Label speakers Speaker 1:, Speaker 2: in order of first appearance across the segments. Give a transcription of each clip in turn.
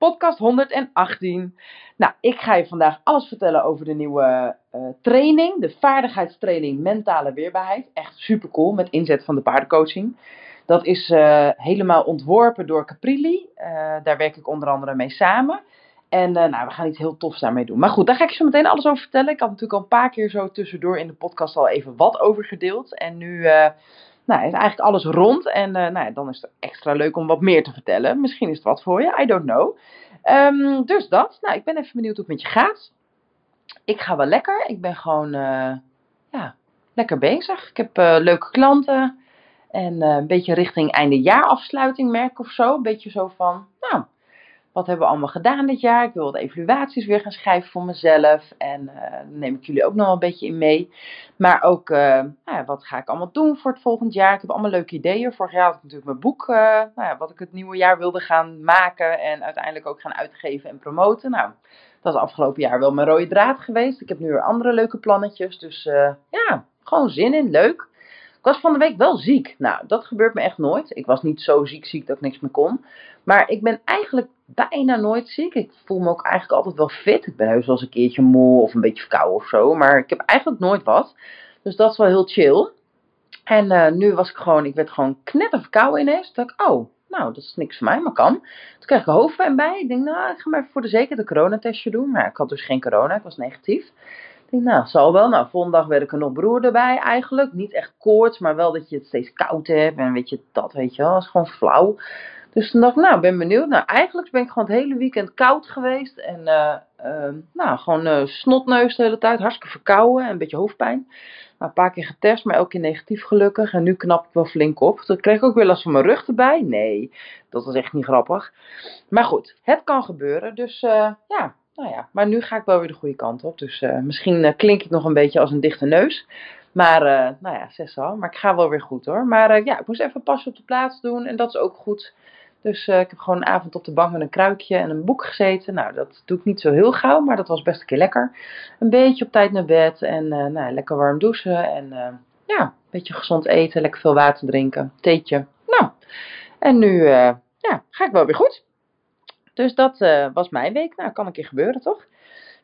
Speaker 1: Podcast 118. Nou, ik ga je vandaag alles vertellen over de nieuwe uh, training. De vaardigheidstraining mentale weerbaarheid. Echt super cool met inzet van de paardencoaching. Dat is uh, helemaal ontworpen door Caprilli. Uh, daar werk ik onder andere mee samen. En nou, we gaan iets heel tofs daarmee doen. Maar goed, daar ga ik je zo meteen alles over vertellen. Ik had natuurlijk al een paar keer zo tussendoor in de podcast al even wat over gedeeld. En nu nou, is eigenlijk alles rond. En uh, nou, dan is het extra leuk om wat meer te vertellen. Misschien is het wat voor je, I don't know. Um, dus dat. Nou, ik ben even benieuwd hoe het met je gaat. Ik ga wel lekker. Ik ben gewoon uh, ja, lekker bezig. Ik heb uh, leuke klanten. En een beetje richting einde jaarafsluiting merk of zo. Een beetje zo van, wat hebben we allemaal gedaan dit jaar? Ik wil wat evaluaties weer gaan schrijven voor mezelf. En uh, dan neem ik jullie ook nog een beetje in mee. Maar ook, uh, nou ja, wat ga ik allemaal doen voor het volgend jaar? Ik heb allemaal leuke ideeën. Vorig jaar had ik natuurlijk mijn boek, uh, nou ja, wat ik het nieuwe jaar wilde gaan maken. En uiteindelijk ook gaan uitgeven en promoten. Nou, dat is afgelopen jaar wel mijn rode draad geweest. Ik heb nu weer andere leuke plannetjes. Dus ja, gewoon zin in, leuk. Ik was van de week wel ziek. Nou, dat gebeurt me echt nooit. Ik was niet zo ziek, ziek dat ik niks meer kon. Maar ik ben eigenlijk bijna nooit ziek. Ik voel me ook eigenlijk altijd wel fit. Ik ben heus wel eens een keertje moe of een beetje verkouden of zo. Maar ik heb eigenlijk nooit wat. Dus dat is wel heel chill. En uh, nu was ik gewoon, ik werd gewoon knetter verkouden ineens. Toen dacht ik, oh, nou, dat is niks voor mij, maar kan. Toen kreeg ik hoofdpijn bij. Ik denk, nou, ik ga maar voor de zekerheid een coronatestje doen. Maar ik had dus geen corona, ik was negatief. Nou, zal wel. Nou, volgende dag werd ik er nog broer erbij eigenlijk. Niet echt koorts, maar wel dat je het steeds koud hebt. En weet je, dat weet je wel, dat is gewoon flauw. Dus toen dacht ik, nou, ben benieuwd. Nou, eigenlijk ben ik gewoon het hele weekend koud geweest. En uh, uh, nou, gewoon uh, snotneus de hele tijd. Hartstikke verkouden en een beetje hoofdpijn. Nou, een paar keer getest, maar elke keer negatief gelukkig. En nu knap ik wel flink op. Toen kreeg ik ook weer last van mijn rug erbij. Nee, dat was echt niet grappig. Maar goed, het kan gebeuren. Dus ja, nou ja. Maar nu ga ik wel weer de goede kant op. Dus misschien klink ik nog een beetje als een dichte neus. Maar, uh, nou ja, zes al. Maar ik ga wel weer goed hoor. Maar ja, ik moest even pas op de plaats doen. En dat is ook goed. Dus ik heb gewoon een avond op de bank met een kruikje en een boek gezeten. Nou, dat doe ik niet zo heel gauw, maar dat was best een keer lekker. Een beetje op tijd naar bed en nou, lekker warm douchen. En ja, een beetje gezond eten, lekker veel water drinken, theetje. Nou, en nu ja, ga ik wel weer goed. Dus dat was mijn week. Nou, kan een keer gebeuren, toch?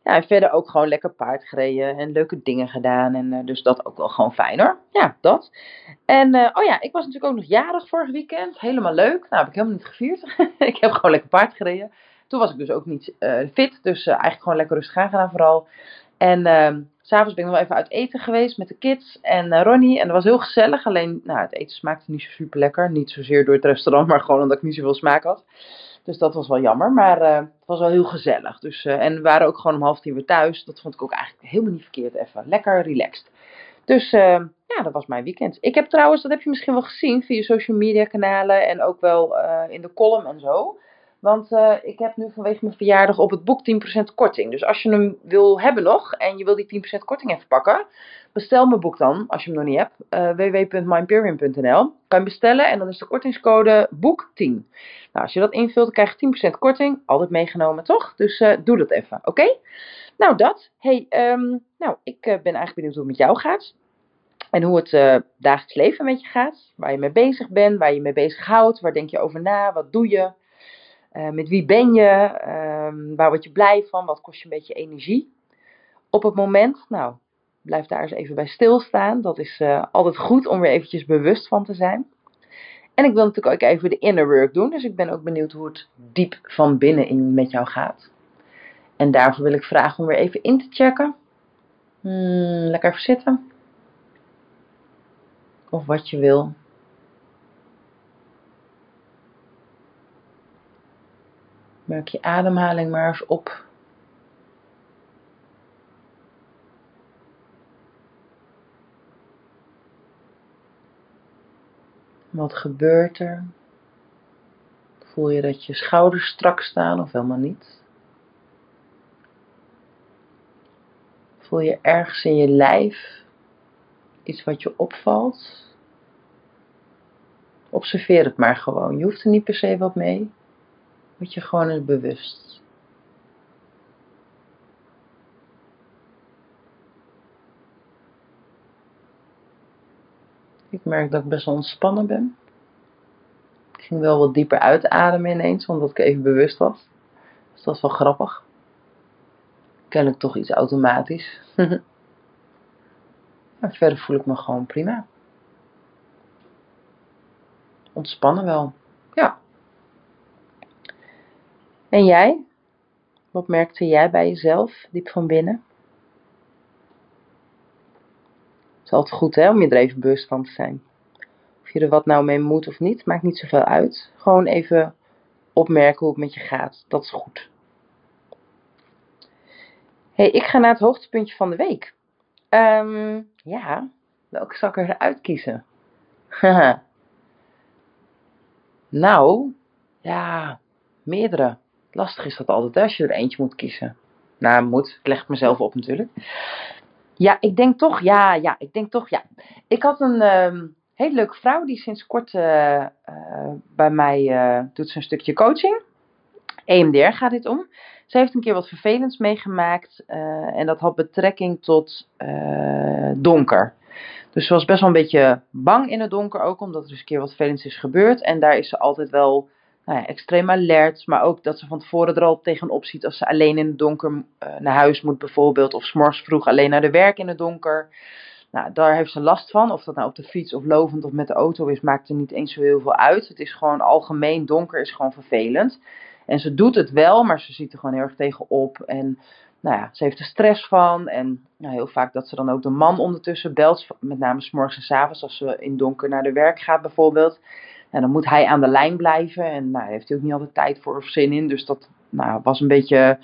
Speaker 1: Ja, en verder ook gewoon lekker paard gereden en leuke dingen gedaan. En uh, dus dat ook wel gewoon fijn hoor. Ja, dat. En uh, oh ja, ik was natuurlijk ook nog jarig vorig weekend. Helemaal leuk. Nou, heb ik helemaal niet gevierd. ik heb gewoon lekker paard gereden. Toen was ik dus ook niet fit. Dus eigenlijk gewoon lekker rustig aan gedaan vooral. En ehm, s'avonds ben ik nog even uit eten geweest met de kids en Ronnie. En dat was heel gezellig. Alleen, nou, het eten smaakte niet zo super lekker. Niet zozeer door het restaurant, maar gewoon omdat ik niet zoveel smaak had. Dus dat was wel jammer, maar uh, het was wel heel gezellig. Dus, uh, en we waren ook gewoon om half tien weer thuis. Dat vond ik ook eigenlijk helemaal niet verkeerd even. Lekker relaxed. Dus uh, ja, dat was mijn weekend. Ik heb trouwens, dat heb je misschien wel gezien via social media kanalen en ook wel in de column en zo. Want uh, ik heb nu vanwege mijn verjaardag op het boek 10% korting. Dus als je hem wil hebben nog en je wil die 10% korting even pakken, bestel mijn boek dan, als je hem nog niet hebt. Uh, www.mindperium.nl Kan je bestellen en dan is de kortingscode boek10. Nou, als je dat invult, krijg je 10% korting. Altijd meegenomen, toch? Dus uh, doe dat even, oké? Nou, dat. Hey, um, nou, ik ben eigenlijk benieuwd hoe het met jou gaat. En hoe het uh, dagelijks leven met je gaat. Waar je mee bezig bent, waar je mee bezig houdt. Waar denk je over na? Wat doe je? Uh, met wie ben je? Uh, waar word je blij van? Wat kost je een beetje energie op het moment? Nou, blijf daar eens even bij stilstaan. Dat is uh, altijd goed om weer eventjes bewust van te zijn. En ik wil natuurlijk ook even de inner work doen. Dus ik ben ook benieuwd hoe het diep van binnen met jou gaat. En daarvoor wil ik vragen om weer even in te checken. Hmm, lekker even zitten. Of wat je wil. Merk je ademhaling maar eens op. Wat gebeurt er? Voel je dat je schouders strak staan of helemaal niet? Voel je ergens in je lijf iets wat je opvalt? Observeer het maar gewoon. Je hoeft er niet per se wat mee. Word je gewoon eens bewust. Ik merk dat ik best wel ontspannen ben. Ik ging wel wat dieper uitademen ineens, omdat ik even bewust was. Dus dat is wel grappig. Kennelijk toch iets automatisch. maar verder voel ik me gewoon prima. Ontspannen wel. Ja. En jij? Wat merkte jij bij jezelf, diep van binnen? Het is altijd goed hè, om je er even bewust van te zijn. Of je er wat nou mee moet of niet, maakt niet zoveel uit. Gewoon even opmerken hoe het met je gaat. Dat is goed. hey, ik ga naar het hoogtepuntje van de week. Um, ja, welke zal ik eruit kiezen? nou, ja, meerdere. Lastig is dat altijd als je er eentje moet kiezen. Nou, moet. Ik leg het mezelf op natuurlijk. Ja, ik denk toch, ja, ja, ik denk toch, ja. Ik had een um, hele leuke vrouw die sinds kort uh, uh, bij mij uh, doet ze een stukje coaching. EMDR gaat dit om. Ze heeft een keer wat vervelends meegemaakt en dat had betrekking tot donker. Dus ze was best wel een beetje bang in het donker ook, omdat er dus een keer wat vervelends is gebeurd. En daar is ze altijd wel nou extreem alert, maar ook dat ze van tevoren er al tegenop ziet als ze alleen in het donker uh, naar huis moet bijvoorbeeld, of s'morgens vroeg alleen naar de werk in het donker. Nou, daar heeft ze last van. Of dat nou op de fiets of lovend of met de auto is, maakt er niet eens zo heel veel uit. Het is gewoon algemeen donker is gewoon vervelend. En ze doet het wel, maar ze ziet er gewoon heel erg tegenop. En nou ja, ze heeft er stress van. En nou, heel vaak dat ze dan ook de man ondertussen belt. Met name s'morgens en s avonds als ze in donker naar de werk gaat bijvoorbeeld. En dan moet hij aan de lijn blijven. En nou, daar heeft hij ook niet altijd tijd voor of zin in. Dus dat nou, was een beetje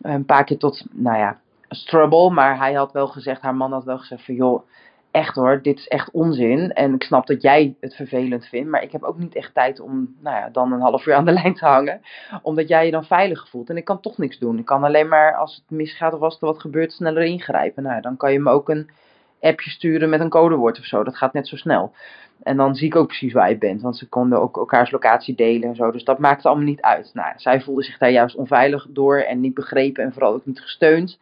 Speaker 1: een paar keer tot, nou ja, struggle. Maar hij had wel gezegd, haar man had wel gezegd van joh, echt hoor, dit is echt onzin. En ik snap dat jij het vervelend vindt. Maar ik heb ook niet echt tijd om, nou ja, dan een half uur aan de lijn te hangen. Omdat jij je dan veilig voelt. En ik kan toch niks doen. Ik kan alleen maar, als het misgaat of als er wat gebeurt, sneller ingrijpen. Nou, dan kan je me ook een appje sturen met een codewoord of zo. Dat gaat net zo snel. En dan zie ik ook precies waar je bent. Want ze konden ook elkaars locatie delen en zo. Dus dat maakte allemaal niet uit. Nou, zij voelde zich daar juist onveilig door en niet begrepen en vooral ook niet gesteund.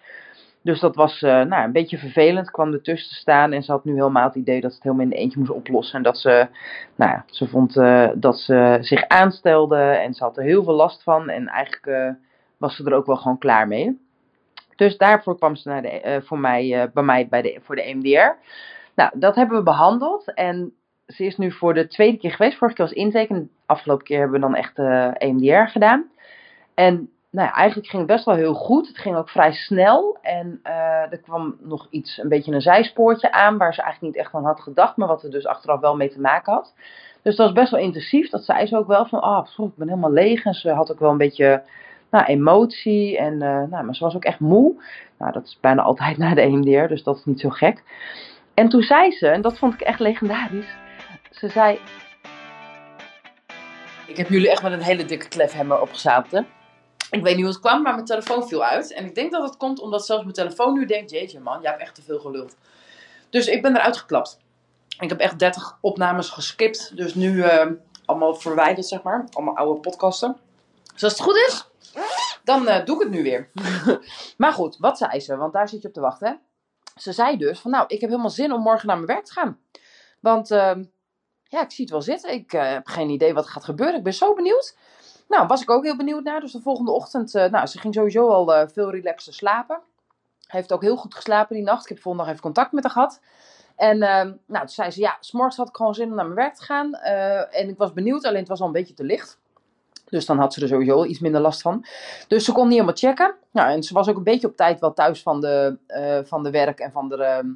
Speaker 1: Dus dat was uh, nou, een beetje vervelend. Kwam ertussen te staan en ze had nu helemaal het idee dat ze het helemaal in eentje moest oplossen. En dat ze, nou ja, ze vond uh, dat ze zich aanstelde en ze had er heel veel last van. En eigenlijk uh, was ze er ook wel gewoon klaar mee. Dus daarvoor kwam ze naar de, voor mij, bij mij bij de, voor de EMDR. Nou, dat hebben we behandeld. En ze is nu voor de tweede keer geweest. Vorige keer was intake en afgelopen keer hebben we dan echt EMDR gedaan. En nou ja, eigenlijk ging het best wel heel goed. Het ging ook vrij snel. En er kwam nog iets, een beetje een zijspoortje aan, waar ze eigenlijk niet echt aan had gedacht, maar wat er dus achteraf wel mee te maken had. Dus dat was best wel intensief. Dat zei ze ook wel van, ah, oh, ik ben helemaal leeg. En ze had ook wel een beetje nou, emotie. En, uh, nou, maar ze was ook echt moe. Nou, dat is bijna altijd na de EMDR, dus dat is niet zo gek. En toen zei ze, en dat vond ik echt legendarisch. Ze zei. Ik heb jullie echt met een hele dikke klefhemmer opgezadeld, hè? Ik weet niet hoe het kwam, maar mijn telefoon viel uit. En ik denk dat het komt omdat zelfs mijn telefoon nu denkt: Jeetje, man, jij hebt echt te veel geluld. Dus ik ben eruit geklapt. Ik heb echt 30 opnames geskipt. Dus nu uh, allemaal verwijderd, zeg maar. Allemaal oude podcasten. Dus als het goed is, dan uh, doe ik het nu weer. maar goed, wat zei ze? Want daar zit je op te wachten? Ze zei dus van, nou, ik heb helemaal zin om morgen naar mijn werk te gaan. Want uh, ja, ik zie het wel zitten. Ik uh, heb geen idee wat gaat gebeuren. Ik ben zo benieuwd. Nou, was ik ook heel benieuwd naar. Dus de volgende ochtend, uh, nou, ze ging sowieso al veel relaxter slapen. Hij heeft ook heel goed geslapen die nacht. Ik heb volgende dag even contact met haar gehad. En nou, toen zei ze, ja, s'morgens had ik gewoon zin om naar mijn werk te gaan. en ik was benieuwd, alleen het was al een beetje te licht. Dus dan had ze er sowieso iets minder last van. Dus ze kon niet helemaal checken. Nou, en ze was ook een beetje op tijd wel thuis van de, van de werk en van de ehm,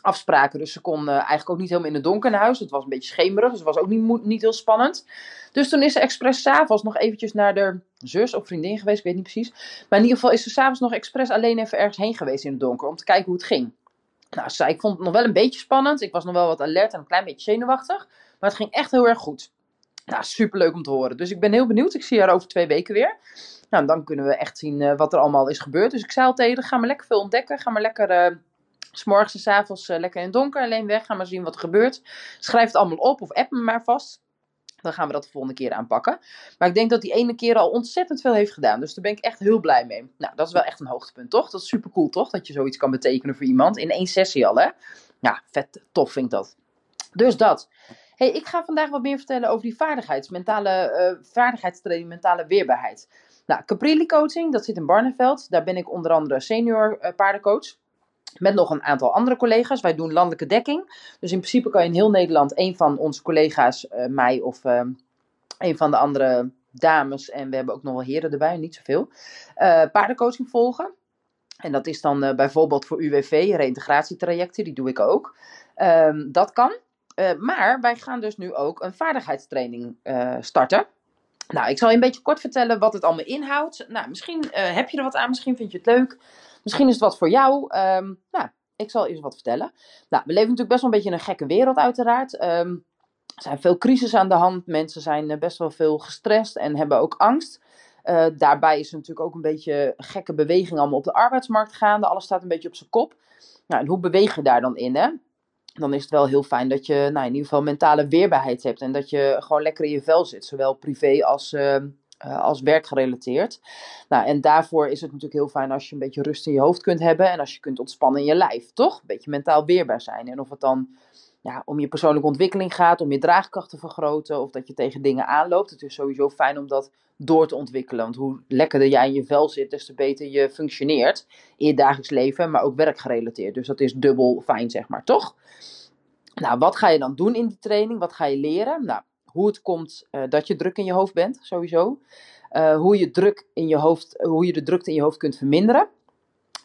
Speaker 1: afspraken. Dus ze kon uh, eigenlijk ook niet helemaal in het donker naar huis. Het was een beetje schemerig, dus het was ook niet, niet heel spannend. Dus toen is ze expres s'avonds nog eventjes naar de zus of vriendin geweest, ik weet niet precies. Maar in ieder geval is ze s'avonds nog expres alleen even ergens heen geweest in het donker. Om te kijken hoe het ging. Nou, ik vond het nog wel een beetje spannend. Ik was nog wel wat alert en een klein beetje zenuwachtig. Maar het ging echt heel erg goed. Nou, superleuk om te horen. Dus ik ben heel benieuwd. Ik zie haar over twee weken weer. Nou, dan kunnen we echt zien uh, wat er allemaal is gebeurd. Dus ik zei al tegen ga maar lekker veel ontdekken. Ga maar lekker, uh, s morgens en s avonds uh, lekker in het donker alleen weg. Ga maar zien wat er gebeurt. Schrijf het allemaal op of app me maar vast. Dan gaan we dat de volgende keer aanpakken. Maar ik denk dat die ene keer al ontzettend veel heeft gedaan. Dus daar ben ik echt heel blij mee. Nou, dat is wel echt een hoogtepunt, toch? Dat is super cool, toch? Dat je zoiets kan betekenen voor iemand. In één sessie al, hè? Ja, vet tof vind ik dat. Dus dat. Hey, ik ga vandaag wat meer vertellen over die vaardigheids, mentale, uh, vaardigheidstraining, mentale weerbaarheid. Nou, Caprilli Coaching, dat zit in Barneveld. Daar ben ik onder andere senior uh, paardencoach. Met nog een aantal andere collega's. Wij doen landelijke dekking. Dus in principe kan je in heel Nederland een van onze collega's, uh, mij of een van de andere dames, en we hebben ook nog wel heren erbij, niet zoveel, paardencoaching volgen. En dat is dan bijvoorbeeld voor UWV, reïntegratietrajecten, die doe ik ook. Um, dat kan. Maar wij gaan dus nu ook een vaardigheidstraining starten. Nou, ik zal je een beetje kort vertellen wat het allemaal inhoudt. Nou, misschien uh, heb je er wat aan, misschien vind je het leuk. Misschien is het wat voor jou. Um, nou, ik zal eerst wat vertellen. Nou, we leven natuurlijk best wel een beetje in een gekke wereld, uiteraard. Um, er zijn veel crisis aan de hand. Mensen zijn best wel veel gestrest en hebben ook angst. Daarbij is er natuurlijk ook een beetje gekke beweging allemaal op de arbeidsmarkt gaande. Alles staat een beetje op zijn kop. Nou, en hoe beweeg je daar dan in, hè? Dan is het wel heel fijn dat je nou, in ieder geval mentale weerbaarheid hebt. En dat je gewoon lekker in je vel zit. Zowel privé als, uh, uh, als werkgerelateerd. Nou, en daarvoor is het natuurlijk heel fijn als je een beetje rust in je hoofd kunt hebben. En als je kunt ontspannen in je lijf, toch? Een beetje mentaal weerbaar zijn. En of het dan ja, om je persoonlijke ontwikkeling gaat, om je draagkracht te vergroten. Of dat je tegen dingen aanloopt. Het is sowieso fijn om dat door te ontwikkelen. Want hoe lekkerder jij in je vel zit, des te beter je functioneert in je dagelijks leven, maar ook werkgerelateerd. Dus dat is dubbel fijn, zeg maar, toch? Nou, wat ga je dan doen in die training? Wat ga je leren? Nou, hoe het komt uh, dat je druk in je hoofd bent, sowieso. Uh, hoe, je druk in je hoofd, hoe je de drukte in je hoofd kunt verminderen.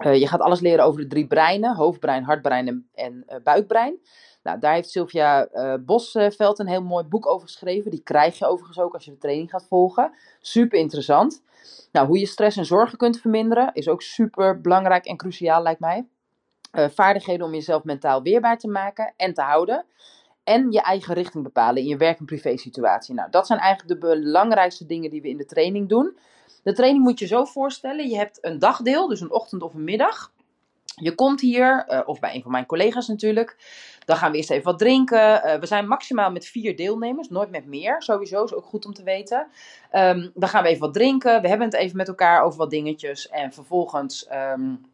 Speaker 1: Uh, je gaat alles leren over de drie breinen: hoofdbrein, hartbrein en, en buikbrein. Nou, daar heeft Sylvia uh, Bosveld een heel mooi boek over geschreven. Die krijg je overigens ook als je de training gaat volgen. Super interessant. Nou, hoe je stress en zorgen kunt verminderen is ook super belangrijk en cruciaal, lijkt mij. Uh, vaardigheden om jezelf mentaal weerbaar te maken en te houden. En je eigen richting bepalen in je werk- en privé situatie. Nou, dat zijn eigenlijk de belangrijkste dingen die we in de training doen. De training moet je zo voorstellen: je hebt een dagdeel, dus een ochtend of een middag. Je komt hier, uh, of bij een van mijn collega's natuurlijk. Dan gaan we eerst even wat drinken. Uh, we zijn maximaal met vier deelnemers, nooit met meer. Sowieso is ook goed om te weten. Um, dan gaan we even wat drinken. We hebben het even met elkaar over wat dingetjes. En vervolgens um,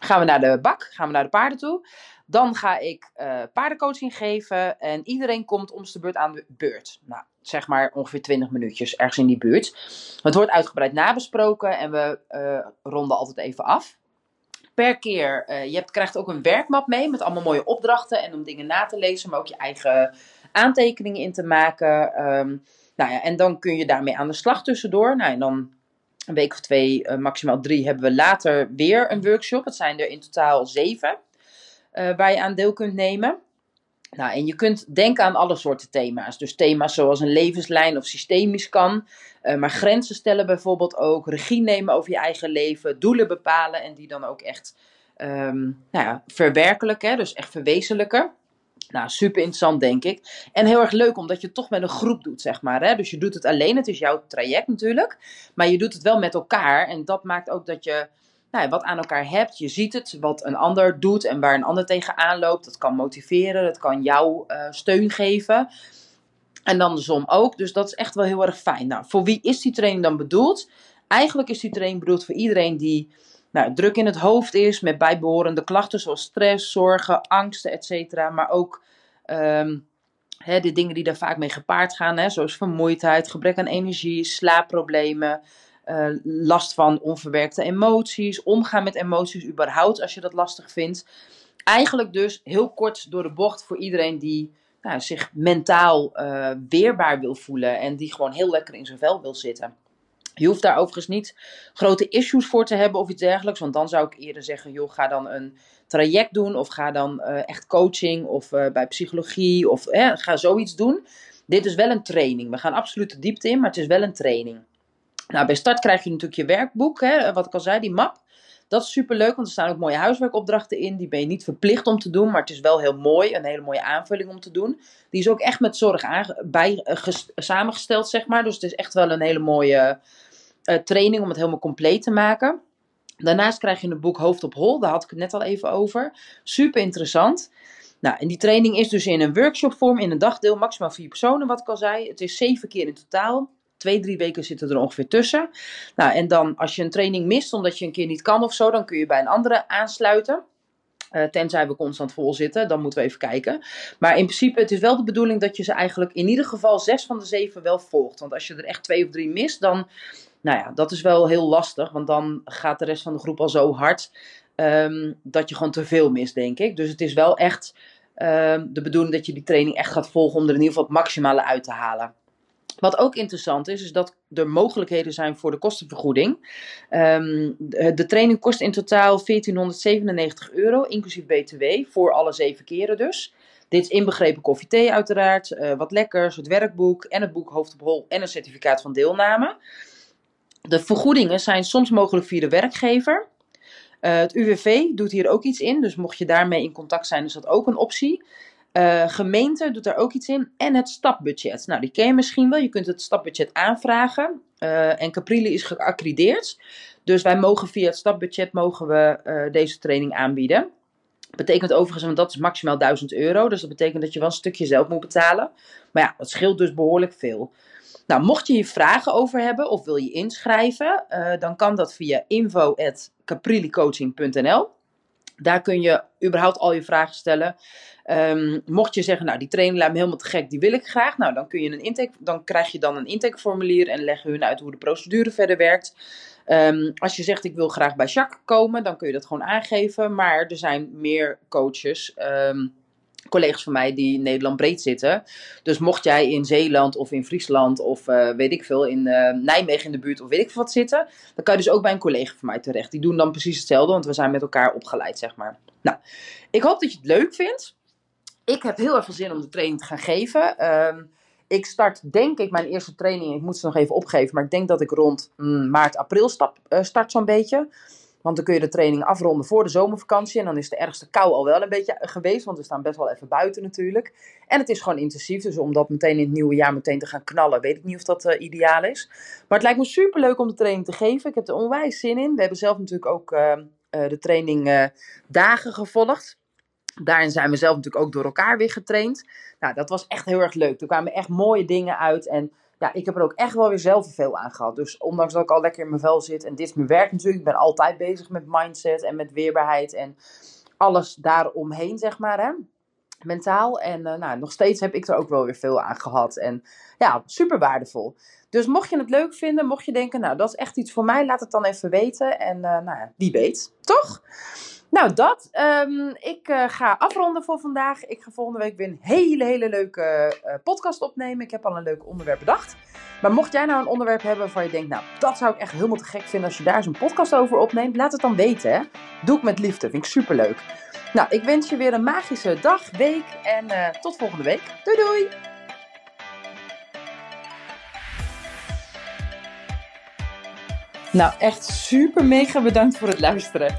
Speaker 1: gaan we naar de bak, gaan we naar de paarden toe. Dan ga ik uh, paardencoaching geven. En iedereen komt om de beurt aan de beurt. Nou, zeg maar ongeveer 20 minuutjes ergens in die buurt. Het wordt uitgebreid nabesproken en we ronden altijd even af per keer. Uh, je hebt, krijgt ook een werkmap mee met allemaal mooie opdrachten en om dingen na te lezen, maar ook je eigen aantekeningen in te maken. Um, nou ja, en dan kun je daarmee aan de slag tussendoor. Nou, en dan een week of twee, uh, maximaal drie, hebben we later weer een workshop. Het zijn er in totaal zeven uh, waar je aan deel kunt nemen. Nou, en je kunt denken aan alle soorten thema's. Dus thema's zoals een levenslijn of systemisch kan. Uh, maar grenzen stellen bijvoorbeeld ook. Regie nemen over je eigen leven. Doelen bepalen en die dan ook echt um, nou ja, verwerkelijken. Dus echt verwezenlijken. Nou, super interessant denk ik. En heel erg leuk omdat je het toch met een groep doet, zeg maar. Hè? Dus je doet het alleen, het is jouw traject natuurlijk. Maar je doet het wel met elkaar. En dat maakt ook dat je nou, wat aan elkaar hebt. Je ziet het, wat een ander doet en waar een ander tegenaan loopt. Dat kan motiveren, dat kan jou uh, steun geven. En dan de som ook. Dus dat is echt wel heel erg fijn. Nou, voor wie is die training dan bedoeld? Eigenlijk is die training bedoeld voor iedereen die nou, druk in het hoofd is, met bijbehorende klachten zoals stress, zorgen, angsten, etc. Maar ook hè, de dingen die daar vaak mee gepaard gaan, zoals vermoeidheid, gebrek aan energie, slaapproblemen. Uh, last van onverwerkte emoties, omgaan met emoties überhaupt als je dat lastig vindt. Eigenlijk dus heel kort door de bocht voor iedereen die nou, zich mentaal uh, weerbaar wil voelen en die gewoon heel lekker in zijn vel wil zitten. Je hoeft daar overigens niet grote issues voor te hebben of iets dergelijks, want dan zou ik eerder zeggen, joh, ga dan een traject doen of ga dan uh, echt coaching of bij psychologie of ga zoiets doen. Dit is wel een training. We gaan absoluut de diepte in, maar het is wel een training. Nou, bij start krijg je natuurlijk je werkboek, hè, wat ik al zei, die map. Dat is super leuk, want er staan ook mooie huiswerkopdrachten in. Die ben je niet verplicht om te doen, maar het is wel heel mooi. Een hele mooie aanvulling om te doen. Die is ook echt met zorg bij, uh, samengesteld, zeg maar. Dus het is echt wel een hele mooie uh, training om het helemaal compleet te maken. Daarnaast krijg je een boek Hoofd op Hol. Daar had ik het net al even over. Super interessant. Nou, en die training is dus in een workshopvorm, in een dagdeel, maximaal vier personen, wat ik al zei. Het is zeven keer in totaal. Twee, drie weken zitten er ongeveer tussen. Nou, en dan als je een training mist omdat je een keer niet kan of zo, dan kun je bij een andere aansluiten. Uh, tenzij we constant vol zitten, dan moeten we even kijken. Maar in principe, het is wel de bedoeling dat je ze eigenlijk in ieder geval zes van de zeven wel volgt. Want als je er echt twee of drie mist, dan, nou ja, dat is wel heel lastig. Want dan gaat de rest van de groep al zo hard um, dat je gewoon te veel mist, denk ik. Dus het is wel echt um, de bedoeling dat je die training echt gaat volgen om er in ieder geval het maximale uit te halen. Wat ook interessant is, is dat er mogelijkheden zijn voor de kostenvergoeding. Um, de, training kost in totaal 1497 euro, inclusief BTW, voor alle zeven keren dus. Dit is inbegrepen koffie thee uiteraard, uh, wat lekkers, het werkboek en het boek Hoofd op Hol en een certificaat van deelname. De vergoedingen zijn soms mogelijk via de werkgever. Uh, het UWV doet hier ook iets in, dus mocht je daarmee in contact zijn, is dat ook een optie. Uh, gemeente doet daar ook iets in. En het stapbudget. Nou, die ken je misschien wel. Je kunt het stapbudget aanvragen. Uh, en Caprile is geaccrediteerd. Dus wij mogen via het stapbudget mogen we uh, deze training aanbieden. Betekent overigens, want dat is maximaal 1000 euro. Dus dat betekent dat je wel een stukje zelf moet betalen. Maar ja, dat scheelt dus behoorlijk veel. Nou, mocht je hier vragen over hebben of wil je inschrijven, dan kan dat via info.caprilicoaching.nl. Daar kun je überhaupt al je vragen stellen. Um, mocht je zeggen, nou die training lijkt me helemaal te gek, die wil ik graag. Nou, dan, kun je een intake, dan krijg je dan een intakeformulier en leggen hun uit hoe de procedure verder werkt. Um, als je zegt, ik wil graag bij Jacques komen, dan kun je dat gewoon aangeven. Maar er zijn meer coaches. Um, collega's van mij die in Nederland breed zitten. Dus mocht jij in Zeeland of in Friesland of uh, weet ik veel, in uh, Nijmegen in de buurt of weet ik veel wat zitten, dan kan je dus ook bij een collega van mij terecht. Die doen dan precies hetzelfde, want we zijn met elkaar opgeleid, zeg maar. Nou, ik hoop dat je het leuk vindt. Ik heb heel erg veel zin om de training te gaan geven. Um, ik start, denk ik, mijn eerste training. Ik moet ze nog even opgeven, maar ik denk dat ik rond mm, maart, april stap, uh, start zo'n beetje. Want dan kun je de training afronden voor de zomervakantie. En dan is de ergste kou al wel een beetje geweest. Want we staan best wel even buiten natuurlijk. En het is gewoon intensief. Dus om dat meteen in het nieuwe jaar meteen te gaan knallen, weet ik niet of dat uh, ideaal is. Maar het lijkt me super leuk om de training te geven. Ik heb er onwijs zin in. We hebben zelf natuurlijk ook uh, uh, de training dagen gevolgd. Daarin zijn we zelf natuurlijk ook door elkaar weer getraind. Nou, dat was echt heel erg leuk. Er kwamen echt mooie dingen uit. En ja, ik heb er ook echt wel weer zelf veel aan gehad. Dus ondanks dat ik al lekker in mijn vel zit en dit is mijn werk natuurlijk. Ik ben altijd bezig met mindset en met weerbaarheid en alles daaromheen, zeg maar, hè. Mentaal. En uh, nou, nog steeds heb ik er ook wel weer veel aan gehad. En ja, super waardevol. Dus mocht je het leuk vinden, mocht je denken, nou, dat is echt iets voor mij, laat het dan even weten. En uh, nou wie weet, toch? Nou, dat. Um, ik uh, ga afronden voor vandaag. Ik ga volgende week weer een hele, hele leuke uh, podcast opnemen. Ik heb al een leuk onderwerp bedacht. Maar mocht jij nou een onderwerp hebben waarvan je denkt, nou, dat zou ik echt helemaal te gek vinden als je daar zo'n podcast over opneemt, laat het dan weten. Hè? Doe ik met liefde, vind ik superleuk. Nou, ik wens je weer een magische dag, week en uh, tot volgende week. Doei doei! Nou, echt super mega bedankt voor het luisteren.